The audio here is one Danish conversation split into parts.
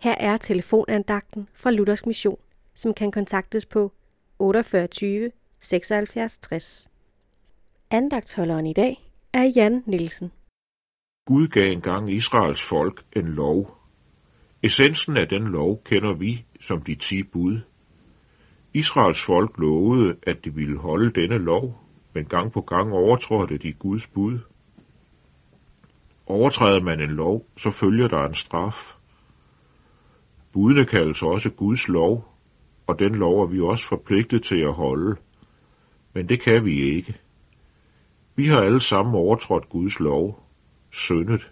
Her er telefonandagten fra Luthers Mission, som kan kontaktes på 48 76 60. Andagtholderen i dag er Jan Nielsen. Gud gav engang Israels folk en lov. Essensen af den lov kender vi som de ti bud. Israels folk lovede, at de ville holde denne lov, men gang på gang overtrådte de Guds bud. Overtræder man en lov, så følger der en straf. Budene kaldes også Guds lov, og den lov er vi også forpligtet til at holde. Men det kan vi ikke. Vi har alle sammen overtrådt Guds lov, syndet,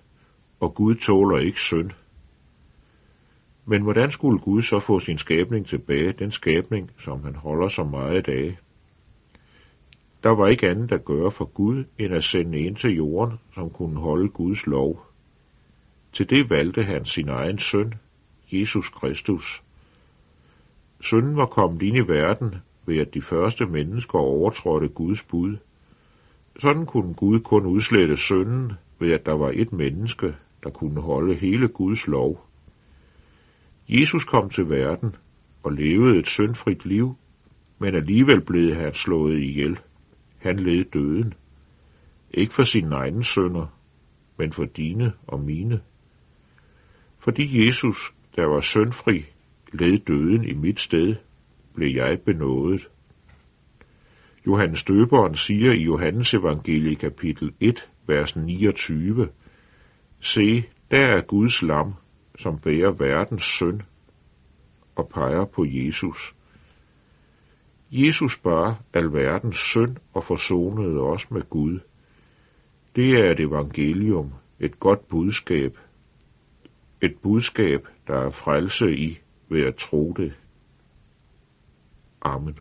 og Gud tåler ikke synd. Men hvordan skulle Gud så få sin skabning tilbage, den skabning, som han holder så meget af? Der var ikke andet at gøre for Gud, end at sende en til jorden, som kunne holde Guds lov. Til det valgte han sin egen søn, Jesus Kristus. Synden var kommet ind i verden ved, at de første mennesker overtrådte Guds bud. Sådan kunne Gud kun udslette synden ved, at der var et menneske, der kunne holde hele Guds lov. Jesus kom til verden og levede et syndfrit liv, men alligevel blev han slået ihjel. Han led døden. Ikke for sine egne sønder, men for dine og mine. Fordi Jesus, der var syndfri, led døden i mit sted, blev jeg benådet. Johannes Døberen siger i Johannes evangelie kapitel 1, vers 29, Se, der er Guds lam, som bærer verdens synd og peger på Jesus. Jesus bar alverdens synd og forsonede os med Gud. Det er et evangelium, et godt budskab. Et budskab, der er frelse i ved at tro det. Amen.